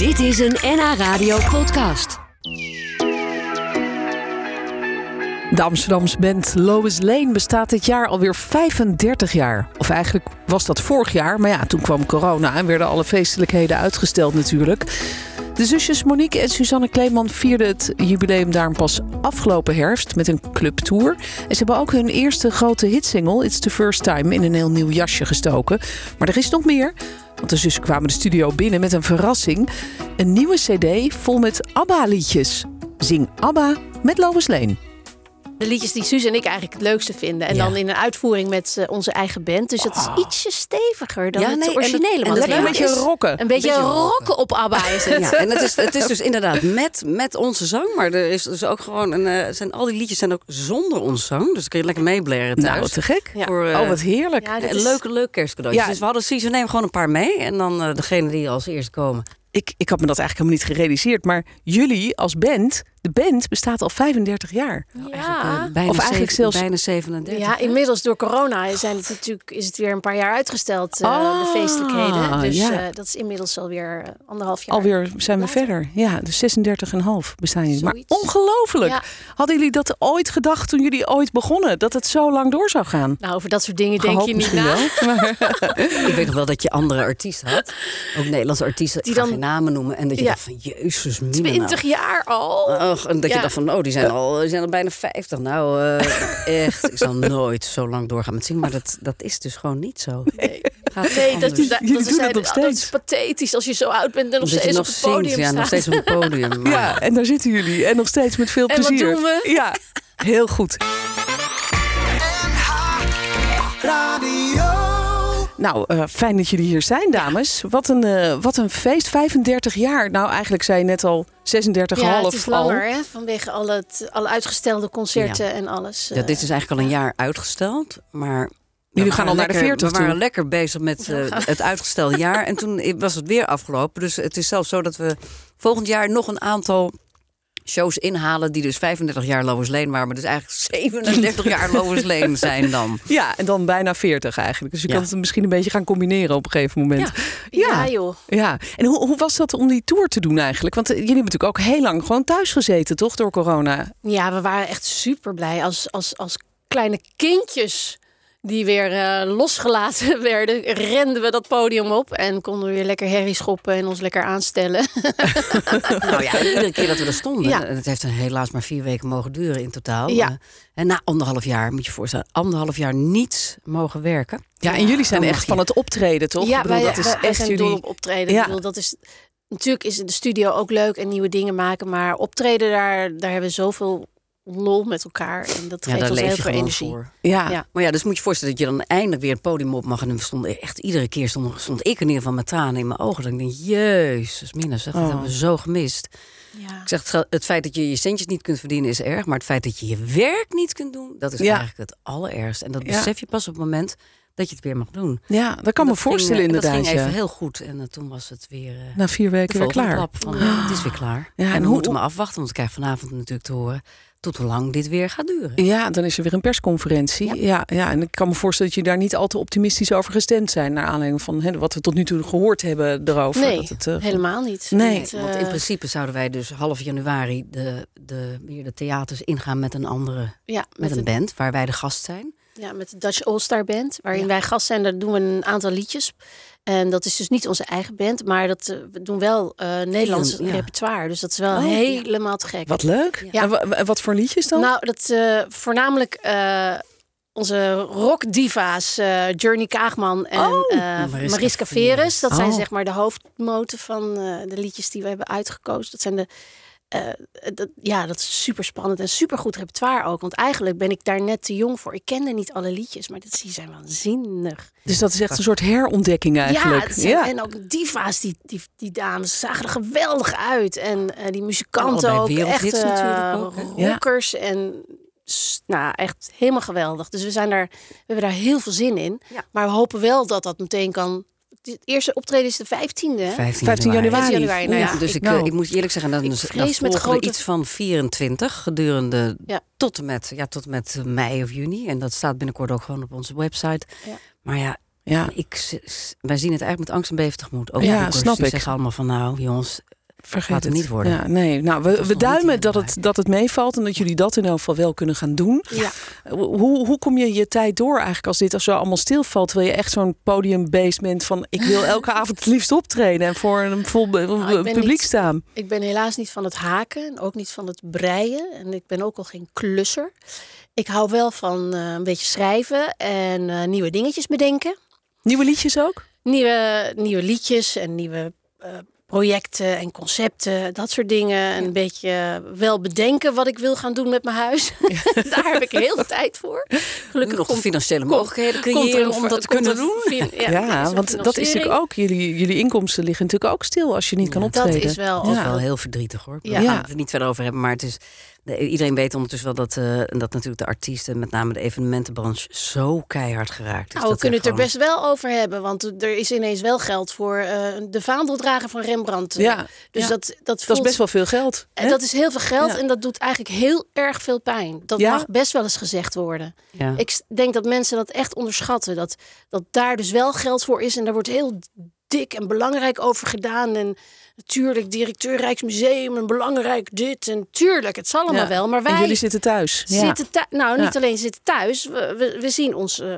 Dit is een NH Radio podcast. De Amsterdamse band Lois Lane bestaat dit jaar alweer 35 jaar. Of eigenlijk was dat vorig jaar, maar ja, toen kwam corona en werden alle feestelijkheden uitgesteld natuurlijk. De zusjes Monique en Suzanne Kleeman vierden het jubileum daarom pas afgelopen herfst met een clubtour. En ze hebben ook hun eerste grote hitsingle, It's the First Time, in een heel nieuw jasje gestoken. Maar er is nog meer. Want de zussen kwamen de studio binnen met een verrassing. Een nieuwe cd vol met ABBA-liedjes. Zing ABBA met Lois Lane. De liedjes die Suus en ik eigenlijk het leukste vinden. En Ja. dan in een uitvoering met eh, onze eigen band. Dus dat is ietsje steviger dan Ja, het nee, originele en dat een beetje rocken. Een beetje beetje rocken op ABBA is het. Ja, en het is, het is dus inderdaad met, met onze zang. Maar er is dus ook gewoon een, eh, zijn, al die liedjes zijn ook zonder ons zang. Dus dan kun je lekker meeblaren thuis. Nou, te gek. Ja. Voor, eh, Oh, wat heerlijk. Ja, dit een is- leuke, leuk kerstcadeautje. Ja. Dus we hadden zoiets, we nemen gewoon een paar mee. En dan eh, degene die als eerst komen. Ik, ik had me dat eigenlijk helemaal niet gerealiseerd. Maar jullie als band, de band bestaat al 35 jaar. Ja. Eh, bijna Of eigenlijk zeven- zelfs- bijna 37. Ja, inmiddels door corona zijn het natuurlijk, is het weer een paar jaar uitgesteld, eh, Ah, de feestelijkheden. Dus ja. eh, dat is inmiddels alweer anderhalf jaar. Alweer zijn we later. verder. Ja, dus 36,5 bestaan jullie. Maar ongelooflijk. Ja. Hadden jullie dat ooit gedacht toen jullie ooit begonnen? Dat het zo lang door zou gaan? Nou, over dat soort dingen denk je niet misschien na. wel. Maar, Ik weet nog wel dat je andere artiesten had. Ook Nederlandse artiesten. Die dan namen noemen. En dat je Ja. dacht van, jezus, mina nou. 20 jaar al. Och, en dat Ja. je dacht van, oh, die zijn al, die zijn al bijna 50. Nou, eh, echt, ik zal nooit zo lang doorgaan met zingen. Maar dat, dat is dus gewoon niet zo. Nee, toch dat, is- dat is steeds. pathetisch als je zo oud bent en nog steeds nog op het podium zingt, ja, nog steeds op het podium. Maar- ja, en daar zitten jullie. En nog steeds met veel En wat plezier. doen we? Ja, heel goed. Nou, eh, fijn dat jullie hier zijn, dames. Wat een, eh, wat een feest. 35 jaar. Nou, eigenlijk zei je net al 36,5 Ja, het is al. hè? Vanwege al het, alle uitgestelde concerten en alles. Ja, dit is eigenlijk al een jaar uitgesteld, maar... Jullie gaan al naar de lekker- 40 We waren toe. lekker bezig met eh, het uitgestelde jaar. En toen was het weer afgelopen. Dus het is zelfs zo dat we volgend jaar nog een aantal shows inhalen... die dus 35 jaar Lois Lane waren... maar dus eigenlijk 37 jaar Lois Lane zijn dan. Ja, en dan bijna 40 eigenlijk. Dus je Ja. kan het misschien een beetje gaan combineren op een gegeven moment. Ja, joh. Ja, en hoe, hoe was dat om die tour te doen eigenlijk? Want eh, jullie hebben natuurlijk ook heel lang gewoon thuis gezeten, toch, door corona? Ja, we waren echt super blij als, als, als kleine kindjes die weer eh, losgelaten werden, renden we dat podium op en konden we weer lekker herrie schoppen en ons lekker aanstellen. Nou ja, iedere keer dat we er stonden. Ja. En het heeft helaas maar vier weken mogen duren in totaal. Ja. Eh, en na anderhalf jaar, moet je je voorstellen, anderhalf jaar niets mogen werken. Ja, en jullie zijn echt van het optreden, toch? Ja, Ik bedoel, wij, dat is wij- wij echt zijn jullie... dol op optreden. Ja. Ik bedoel, dat is, natuurlijk is de studio ook leuk en nieuwe dingen maken, maar optreden, daar, daar hebben we zoveel lol met elkaar en dat Ja, geeft daar ons heel veel energie. voor. Ja. Ja. Maar ja, dus moet je je voorstellen dat je dan eindelijk weer het podium op mag. En we stonden echt iedere keer stond, stond ik in ieder geval met tranen in mijn ogen. Dan denk ik, jezus, Mina, zeg, dat Oh. hebben we zo gemist. Ja. Ik zeg, het het feit dat je je centjes niet kunt verdienen is erg. Maar het feit dat je je werk niet kunt doen, dat is Ja. eigenlijk het allerergste. En dat Ja. besef je pas op het moment dat je het weer mag doen. ja, dat kan me Dat ging, voorstellen eh, inderdaad. Dat ging even ja. heel goed. En eh, toen was het weer... eh, Na vier weken weer klaar. van, het is weer klaar. Ja, en en we hoe- moeten maar afwachten, want ik krijg vanavond natuurlijk te horen tot hoe lang dit weer gaat duren. Ja, dan is er weer een persconferentie. Ja. Ja, en ik kan me voorstellen dat je daar niet al te optimistisch over gestemd zijn. Naar aanleiding van hè, wat we tot nu toe gehoord hebben erover. Nee, dat het, eh, helemaal niet. Nee. Want in principe zouden wij dus half januari de, de, weer de theaters ingaan met een andere, ja, met een een band waar wij de gast zijn. Ja, met de Dutch All Star Band, waarin Ja. wij gast zijn. Daar doen we een aantal liedjes. En dat is dus niet onze eigen band, maar dat, eh, we doen wel eh, Nederlands Ja. repertoire. Dus dat is wel Oh, helemaal te gek. Wat leuk. Ja. En wa- wa- wat voor liedjes dan? Nou, dat eh, voornamelijk eh, onze rockdiva's, eh Journey Kaagman en Oh, eh, Mariska Mariska Veres. Dat zijn Oh. zeg maar de hoofdmoten van eh, de liedjes die we hebben uitgekozen. Dat zijn de eh, dat, ja, dat is super spannend en super goed repertoire ook. Want eigenlijk ben ik daar net te jong voor. Ik kende niet alle liedjes, maar dit, die zijn waanzinnig. Dus dat is echt een soort herontdekking eigenlijk. Ja, zijn- en ook diva's, die, die, die dames zagen er geweldig uit. En eh, die muzikanten ook, echt eh, natuurlijk ook? Ja. rockers en nou, echt helemaal geweldig. Dus we, zijn daar, we hebben daar heel veel zin in. Ja. Maar we hopen wel dat dat meteen kan. Het eerste optreden is de 15e. hè? 15, 15 januari. 15 januari, nou ja, dus ik- ik, eh, nou. ik moet eerlijk zeggen, dan, Ik dan vrees met volgen grote- iets van 24 gedurende Ja. tot, en met, ja, tot en met mei of juni. En dat staat binnenkort ook gewoon op onze website. Ja. Maar ja, Ja. Ik, wij zien het eigenlijk met angst en beven tegemoet. Ook Ja, snap die ik. zeggen allemaal van nou jongens, Vergeet Laat het niet worden. Ja, nee. Nou, we, duimen dat het, dat het meevalt en dat jullie dat in elk geval wel kunnen gaan doen. Ja. Hoe, hoe kom je je tijd door eigenlijk als dit als zo allemaal stilvalt? Terwijl je echt zo'n podiumbeest bent van ik wil elke avond het liefst optreden en voor een vol Nou, ben publiek niet- staan. Ik ben helaas niet van het haken en ook niet van het breien. En ik ben ook al geen klusser. Ik hou wel van eh, een beetje schrijven en eh, nieuwe dingetjes bedenken. Nieuwe liedjes ook? Nieuwe, nieuwe liedjes en nieuwe eh, projecten en concepten, dat soort dingen. En een beetje wel bedenken wat ik wil gaan doen met mijn huis. Daar heb ik heel veel tijd voor. Gelukkig nog de komt, financiële mogelijkheden er creëren om dat te kunnen doen. fin- Ja, want dat is natuurlijk ook, jullie, jullie inkomsten liggen natuurlijk ook stil als je niet kan Ja, Dat optreden. is wel Dat is ook wel wel heel verdrietig hoor. Ja. Ja. Daar gaan we het niet verder over hebben. Maar het is, de- iedereen weet ondertussen wel dat, eh, dat natuurlijk de artiesten, met name de evenementenbranche, zo keihard geraakt is. Nou, we dat kunnen het er best wel over hebben, want er is ineens wel geld voor eh, de vaandeldrager van Rembrandt. eh. Ja, dus ja. dat, dat, Dat is voelt- best wel veel geld. en hè? dat is heel veel geld Ja. en dat doet eigenlijk heel erg veel pijn. Dat Ja? mag best wel eens gezegd worden. Ik denk dat mensen dat echt onderschatten. Dat, dat daar dus wel geld voor is en daar wordt heel dik en belangrijk over gedaan. En natuurlijk, directeur Rijksmuseum en belangrijk dit. En tuurlijk, het zal allemaal Ja. wel. Maar En wij jullie zitten thuis. Ja. zitten. Nou, niet Ja. alleen zitten thuis. We, we, we zien ons, eh,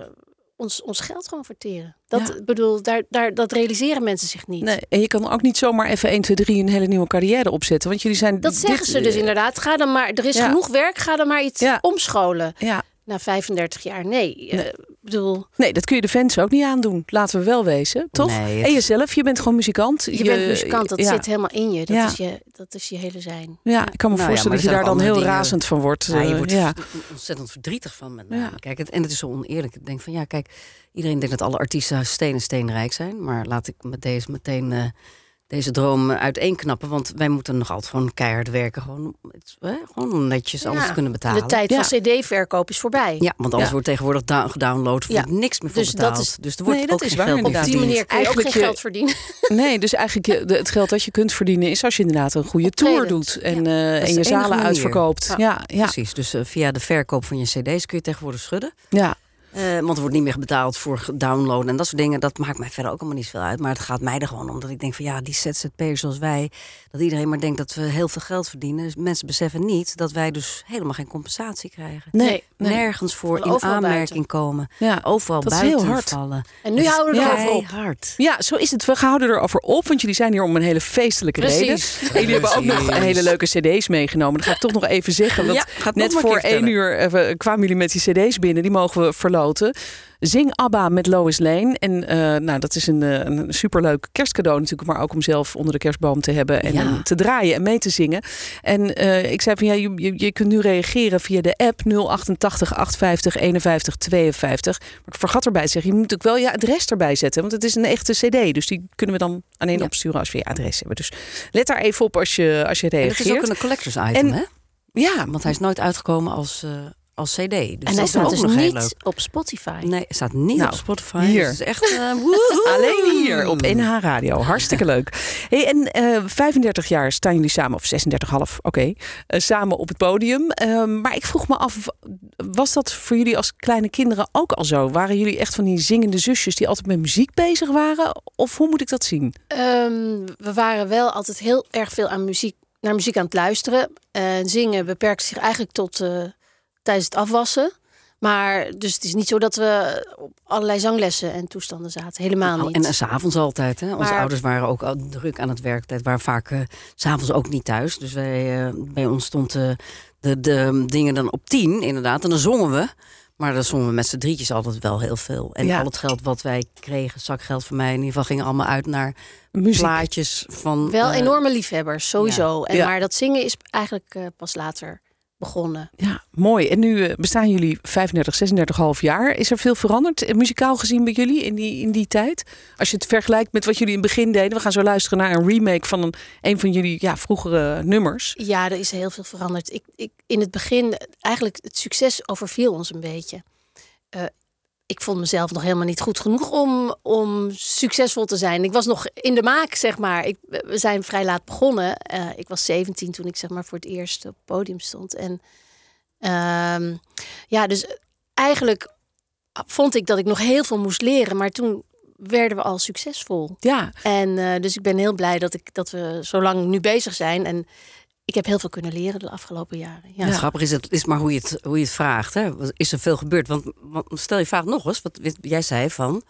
ons, ons geld gewoon verteren. Dat, bedoel, daar, daar, dat realiseren mensen zich niet. Nee, en je kan ook niet zomaar even 1, 2, 3 een hele nieuwe carrière opzetten. Want jullie zijn. Dat zeggen ze dus inderdaad. Ga dan maar, er is genoeg werk, ga dan maar iets omscholen. Ja, Na 35 jaar, nee. eh, Nee. Bedoel, nee, dat kun je de fans ook niet aandoen. Laten we wel wezen, toch? Nee, het En jezelf, je bent gewoon muzikant. je, bent muzikant, dat ja. zit helemaal in je. Dat, Ja. is je. dat is je hele zijn. Ja, ik kan me Nou voorstellen dat je daar dan heel dingen. razend van wordt. Ja, je eh, wordt ja. ontzettend verdrietig van met name. Ja. Kijk, het, en het is zo oneerlijk. Ik denk van ja, kijk, iedereen denkt dat alle artiesten steen en steenrijk zijn. Maar laat ik met deze meteen eh, deze droom uiteenknappen. Want wij moeten nog altijd gewoon keihard werken. Gewoon, het, hè, gewoon netjes alles Ja, kunnen betalen. De tijd Ja. van cd-verkoop is voorbij. Ja, want alles Ja. wordt tegenwoordig da- gedownload. Er Ja. wordt niks meer voor Dus dat betaald. is- dus er wordt Nee, dat ook is waar, geld Op die manier kun je ook geen je- geld verdienen. Nee, dus eigenlijk het geld dat je kunt verdienen is als je inderdaad een goede tour doet. En, Ja. eh, is en de je zalen manier. uitverkoopt. Ja. Ja, ja, Precies, dus eh, via de verkoop van je cd's kun je tegenwoordig schudden. ja. Eh, want er wordt niet meer betaald voor downloaden en dat soort dingen. Dat maakt mij verder ook allemaal niet veel uit. Maar het gaat mij er gewoon om dat ik denk van ja, die ZZP'ers zoals wij... dat iedereen maar denkt dat we heel veel geld verdienen. Dus mensen beseffen niet dat wij dus helemaal geen compensatie krijgen. Nee, nee. Nergens voor in aanmerking buiten. komen. Ja. Overal Dat is buiten heel hard. vallen. En nu houden we Ja. erover op. hard. Ja, zo is het. We houden erover op, want jullie zijn hier om een hele feestelijke reden. Precies. En jullie hebben ook nog hele leuke cd's meegenomen. Dat ga ik toch nog even zeggen. Want Ja, net voor één uur eh, kwamen jullie met die cd's binnen. Die mogen we Zing ABBA met Lois Lane. En eh, nou, dat is een, eh, een superleuk kerstcadeau natuurlijk. Maar ook om zelf onder de kerstboom te hebben. En Ja. te draaien en mee te zingen. En eh, ik zei van ja, je, je, je kunt nu reageren via de app 088 850 51 52. Maar ik vergat erbij te zeggen, je moet ook wel je adres erbij zetten. Want het is een echte cd. Dus die kunnen we dan alleen Ja. opsturen als we je adres hebben. Dus let daar even op als je, als je En het is reageert. ook een collectors item, En- hè? Ja, Want hij is nooit uitgekomen als, eh, als cd. Dus En hij is staat ook dus nog niet op Spotify. Nee, hij staat niet Nou, op Spotify. hier. Dus het is echt eh. Alleen hier op NH Radio. Hartstikke leuk. Hey, en eh 35 jaar staan jullie samen, of 36,5, oké, eh, samen op het podium. Ehm, maar ik vroeg me af, was dat voor jullie als kleine kinderen ook al zo? Waren jullie echt van die zingende zusjes die altijd met muziek bezig waren? Of hoe moet ik dat zien? Ehm, we waren wel altijd heel erg veel aan muziek, naar muziek aan het luisteren. En zingen beperkte zich eigenlijk tot eh, tijdens het afwassen. Maar dus het is niet zo dat we op allerlei zanglessen en toestanden zaten. Helemaal Nou, niet. en en s'avonds altijd. Hè? Onze Maar- ouders waren ook al druk aan het werk. Het waren vaak eh, s s'avonds ook niet thuis. Dus wij, eh, bij ons stond eh, de, de dingen dan op tien, inderdaad. En dan zongen we. Maar dan zongen we met z'n drietjes altijd wel heel veel. En Ja. al het geld wat wij kregen, zakgeld van mij in ieder geval, ging allemaal uit naar Muziek. plaatjes van. wel eh, enorme liefhebbers, sowieso. En, Ja. Maar dat zingen is eigenlijk eh, pas later begonnen. Ja, mooi. En nu eh, bestaan jullie 35, 36,5 jaar. Is er veel veranderd, eh, muzikaal gezien bij jullie in die, in die tijd? Als je het vergelijkt met wat jullie in het begin deden. We gaan zo luisteren naar een remake van een, een van jullie ja, vroegere nummers. Ja, er is heel veel veranderd. Ik, ik, in het begin, eigenlijk, het succes overviel ons een beetje. Eh, ik vond mezelf nog helemaal niet goed genoeg om, om succesvol te zijn. Ik was nog in de maak, zeg maar. Ik, we zijn vrij laat begonnen. Eh, ik was 17 toen ik zeg maar voor het eerst op het podium stond. En ehm, ja, dus eigenlijk vond ik dat ik nog heel veel moest leren. Maar toen werden we al succesvol. Ja, En eh, dus ik ben heel blij dat, ik, dat we zo lang nu bezig zijn. En ik heb heel veel kunnen leren de afgelopen jaren. Ja. Het grappige is, het is maar hoe je het, hoe je het vraagt. Hè? Is er veel gebeurd? Want, want stel je vraag nog eens, wat jij zei van...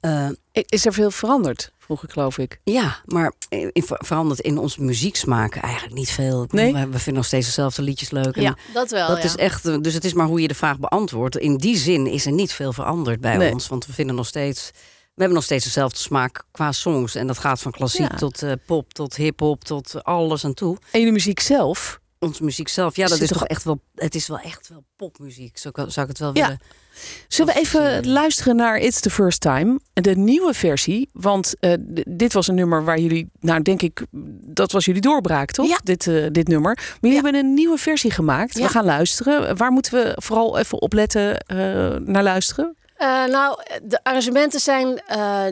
eh, is er veel veranderd, vroeg ik geloof ik. ja, maar in, veranderd in onze muzieksmaak eigenlijk niet veel. Nee? We, we vinden nog steeds dezelfde liedjes leuk. En Ja, dat wel. dat ja. is echt, dus het is maar hoe je de vraag beantwoordt. In die zin is er niet veel veranderd bij Nee. ons. Want we vinden nog steeds... We hebben nog steeds dezelfde smaak qua songs. En dat gaat van klassiek Ja. tot eh, pop, tot hip-hop, tot alles aan toe. En de muziek zelf, Onze muziek zelf, ja, dat is toch echt wel. Het is wel echt wel popmuziek. Zo zou ik het wel Ja. willen. Zullen we even luisteren naar It's the First Time, de nieuwe versie? Want eh, dit was een nummer waar jullie, nou denk ik, dat was jullie doorbraak, toch? Ja. Dit, eh, dit nummer. Maar jullie hebben een nieuwe versie gemaakt. We gaan luisteren. Waar moeten we vooral even op letten eh, naar luisteren? Eh, nou, de arrangementen zijn eh,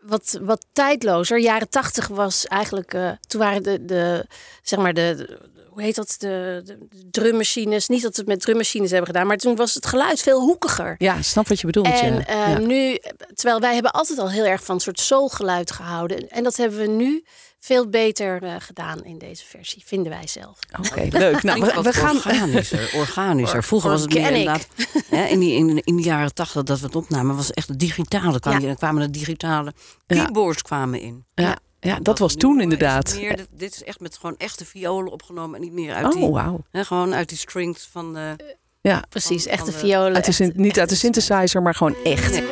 wat, wat tijdlozer. Jaren tachtig was eigenlijk... eh, toen waren de, de zeg maar de... de- hoe heet dat? De, de drummachines. Niet dat we het met drummachines hebben gedaan. Maar toen was het geluid veel hoekiger. Ja, snap wat je bedoelt. En Ja. nu, terwijl wij hebben altijd al heel erg van een soort soulgeluid gehouden. En dat hebben we nu veel beter eh, gedaan in deze versie, vinden wij zelf. Oké, leuk. Nou, we, gaan. organischer. organischer. Vroeger was het meer inderdaad. Hè, in, die, in, in de jaren tachtig dat we het opnamen, was het echt het digitale. Kwam, Ja. Dan kwamen de digitale Ja. keyboards kwamen in. Ja, ja, dat was toen inderdaad. Meer, dit, dit is echt met gewoon echte violen opgenomen en niet meer uit die. Oh, wauw. Hè, gewoon uit die strings van de. Ja, Precies, echte de- violen. de, niet uit de synthesizer, maar gewoon echt. Nee.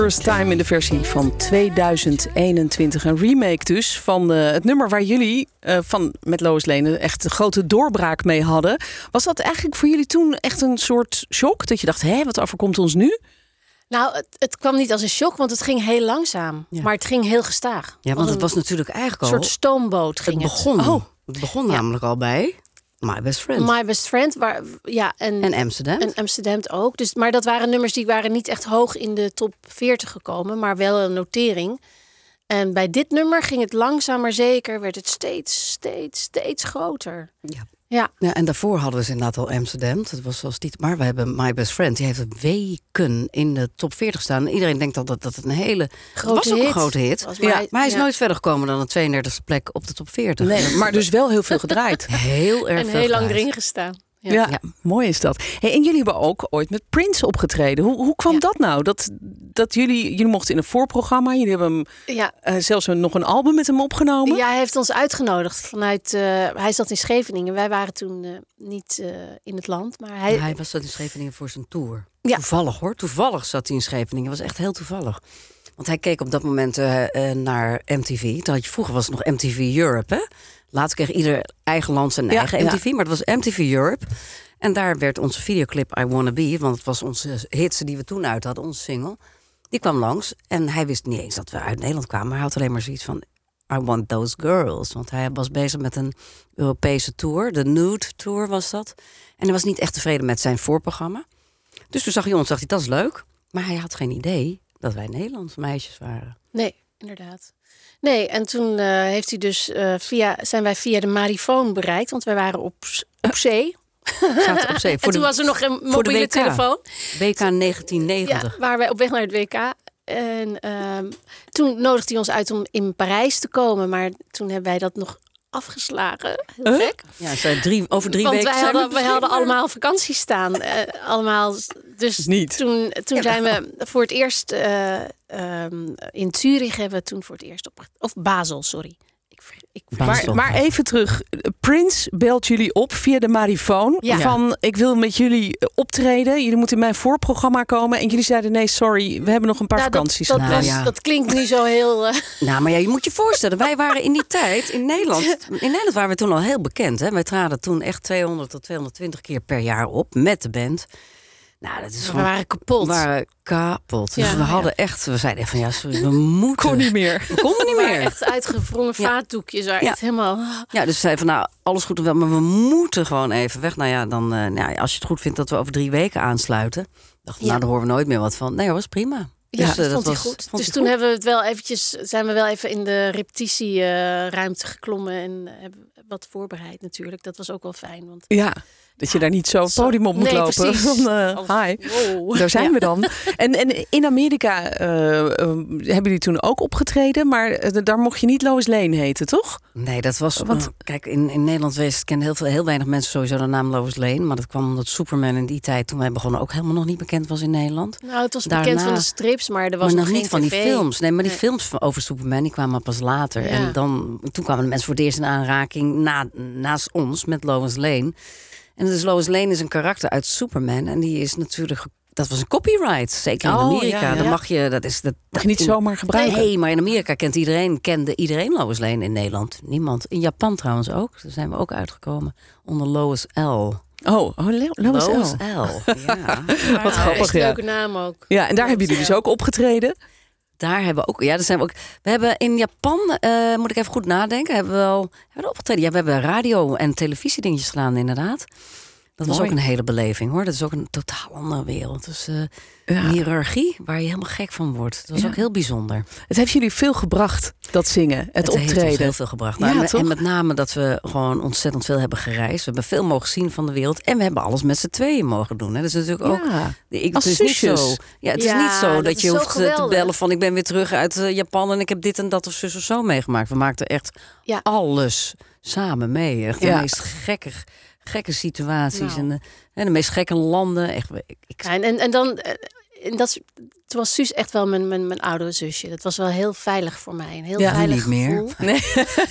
First time in de versie van 2021. Een remake dus van eh, het nummer waar jullie eh, van met Lois Lane echt een grote doorbraak mee hadden. Was dat eigenlijk voor jullie toen echt een soort shock? Dat je dacht, hé, wat overkomt ons nu? Nou, het, het kwam niet als een shock, want het ging heel langzaam. Ja. Maar het ging heel gestaag. Ja, want het een was natuurlijk eigenlijk al. soort stoomboot ging het het. begon. Oh. Het begon namelijk al bij My Best Friend. My Best Friend, waar, ja, en, en Amsterdam. en Amsterdam ook. Dus, maar dat waren nummers die waren niet echt hoog in de top 40 gekomen, maar wel een notering. En bij dit nummer ging het langzaam maar zeker, werd het steeds, steeds, steeds groter. Ja. Ja, Ja, en daarvoor hadden we ze inderdaad al Amsterdam. Dat was zoals die. Maar we hebben My Best Friend. Die heeft weken in de top 40 staan. En iedereen denkt al dat dat een hele. grote was ook hit. een grote hit. Was Ja, Maar hij is ja. nooit verder gekomen dan een 32e plek op de top 40. Nee, maar dus wel heel veel gedraaid. heel erg en veel heel lang erin gestaan. Ja. Ja, Ja. mooi is dat. Hey, en jullie hebben ook ooit met Prince opgetreden. Hoe, hoe kwam Ja. dat nou? Dat, dat jullie, jullie mochten in een voorprogramma. Jullie hebben hem, Ja. eh, zelfs nog een album met hem opgenomen. Ja, hij heeft ons uitgenodigd vanuit. eh, hij zat in Scheveningen. Wij waren toen eh, niet eh, in het land, maar hij. Hij was dat in Scheveningen voor zijn tour. Ja. Toevallig hoor. Toevallig zat hij in Scheveningen. was echt heel toevallig. Want hij keek op dat moment naar MTV. Toen had je, vroeger was het nog MTV Europe. Hè? Later kreeg ieder eigen land zijn eigen. MTV. Maar het was MTV Europe. En daar werd onze videoclip I Wanna Be. Want het was onze hits die we toen uit hadden. Onze single. Die kwam langs. En hij wist niet eens dat we uit Nederland kwamen. Maar hij had alleen maar zoiets van... I want those girls. Want hij was bezig met een Europese tour. De Nude Tour was dat. En hij was niet echt tevreden met zijn voorprogramma. Dus toen zag hij ons, dacht hij, dat is leuk. Maar hij had geen idee dat wij Nederlandse meisjes waren. Nee, inderdaad. Nee, en toen eh, heeft hij dus eh, via, zijn wij via de marifoon bereikt, want wij waren op, op zee. Zaten op zee. en toen de was er nog een mobiele WK. telefoon. WK Ja, 1990. waren wij op weg naar het WK. En ehm, toen nodigde hij ons uit om in Parijs te komen, maar toen hebben wij dat nog afgeslagen. Heel Huh? gek. Ja, zij drie, over drie Want weken wij zijn we hadden, wij hadden allemaal vakantie staan. eh, allemaal. Dus Niet. toen, toen zijn we voor het eerst eh, ehm, in Zurich hebben we toen voor het eerst op. Of Basel, sorry. Ik, Maar, maar even terug. Prins belt jullie op via de marifoon. Ja. Van ik wil met jullie eh, optreden. Jullie moeten in mijn voorprogramma komen. En jullie zeiden nee, sorry. We hebben nog een paar Nou, vakanties. dat, Nou, was, ja. dat klinkt nu zo heel. eh, Nou, maar ja, je moet je voorstellen, wij waren in die tijd in Nederland. In Nederland waren we toen al heel bekend. Hè? Wij traden toen echt 200 tot 220 keer per jaar op met de band. Nou, dat is we waren kapot. We waren kapot. Dus Ja, we ja. hadden echt, we zeiden echt van ja, sorry, we moeten. kon niet meer. We konden niet meer. echt uitgewrongen Ja. vaatdoekjes. Ja. echt helemaal. Ja, dus ze zei van nou, alles goed en wel, maar we moeten gewoon even weg. Nou ja, dan, eh, nou als je het goed vindt dat we over drie weken aansluiten. Dacht, nou, daar horen we nooit meer wat van. Nee, dat was prima. Ja, Dus, dat eh, vond hij was- goed. vond Dus toen goed. hebben we het wel eventjes, zijn we wel even in de repetitieruimte geklommen en hebben wat voorbereid natuurlijk. Dat was ook wel fijn. Want Ja, dat je daar niet zo op het Zo. podium op moet Nee, lopen. precies. Van, eh, hi, wow. daar zijn we dan. En, en in Amerika eh, eh, hebben jullie toen ook opgetreden. Maar eh, daar mocht je niet Lois Lane heten, toch? Nee, dat was. Want- kijk, in, in Nederland wees, kennen heel, veel, heel weinig mensen sowieso de naam Lois Lane. Maar dat kwam omdat Superman in die tijd, toen wij begonnen, ook helemaal nog niet bekend was in Nederland. Nou, het was Daarna- bekend van de strips, maar er was maar nog niet van die tv. films. Nee, maar die Nee. films van, over Superman die kwamen pas later. Ja. En dan, toen kwamen de mensen voor het eerst in aanraking na, naast ons met Lois Lane. En dus Lois Lane is een karakter uit Superman. En die is natuurlijk. Dat was een copyright. Zeker in Oh, Amerika. ja, ja. Dan mag je. Dat is. Dat, Mag je niet zomaar gebruiken. Nee, maar in Amerika kent iedereen, kende iedereen Lois Lane. In Nederland niemand. In Japan trouwens ook. Daar zijn we ook uitgekomen onder Lois L. Oh, oh Lo- Lois, Lois L. L. Ja. Wat Ja, grappig, ja. leuke naam ook. Ja, en daar hebben jullie dus ook opgetreden. Daar hebben we ook. Ja, daar zijn we ook. We hebben in Japan, eh, moet ik even goed nadenken, hebben we wel hebben we opgetreden. Ja, we hebben radio en televisiedingetjes gedaan, inderdaad. Dat was Mooi. ook een hele beleving hoor. Dat is ook een totaal andere wereld. Dus eh Ja. een hiërarchie waar je helemaal gek van wordt. Dat was Ja. ook heel bijzonder. Het heeft jullie veel gebracht, dat zingen, het, heeft ons optreden. heel veel gebracht. Ja, Nou, en, met name dat we gewoon ontzettend veel hebben gereisd. We hebben veel mogen zien van de wereld. En we hebben alles met z'n tweeën mogen doen. Hè. Dat is natuurlijk ook. Ja. Ik, Als het is niet zusjes. zo. Ja, het Ja, is niet zo dat, je zo hoeft eh, te bellen van ik ben weer terug uit eh, Japan en ik heb dit en dat of zus of zo meegemaakt. We maakten echt Ja. alles samen mee. Echt de meest gekke, gekke situaties Nou. en, de, en de meest gekke landen. Echt, ik, ik- Ja, en, en, en dan, eh, en dat, is- toen was Suus echt wel mijn, mijn, mijn oudere zusje. Dat was wel heel veilig voor mij. Een heel Ja, veilig niet meer. gevoel. Nee.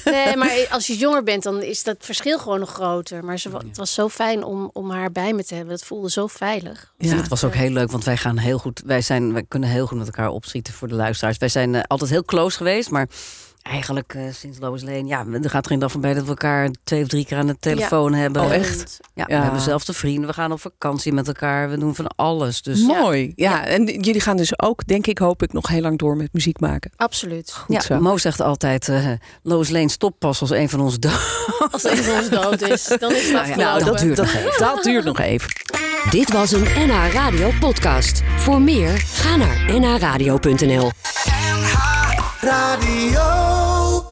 Nee, maar als je jonger bent, dan is dat verschil gewoon nog groter. Maar ze, het was zo fijn om, om haar bij me te hebben. Het voelde zo veilig. En Ja. het was ook heel leuk, want wij gaan heel goed. Wij, zijn, wij kunnen heel goed met elkaar opschieten voor de luisteraars. Wij zijn eh, altijd heel close geweest, maar eigenlijk eh, sinds Lois Lane, ja, er gaat geen dag voorbij dat we elkaar twee of drie keer aan de telefoon hebben. Oh, echt? Ja, Ja. we hebben zelfde vrienden. We gaan op vakantie met elkaar. We doen van alles. Dus Mooi. Ja. en jullie gaan dus ook, denk ik, hoop ik, nog heel lang door met muziek maken. Absoluut. Goed ja, zo. Mo zegt altijd: eh Lois Lane stopt pas als een van ons dood. Als een van ons dood is, dan is het Nou ja, afgelopen. nou, dat duurt dat, nog even. dat duurt nog even. Dit was een NH Radio podcast. Voor meer, ga naar nhradio.nl. Radio.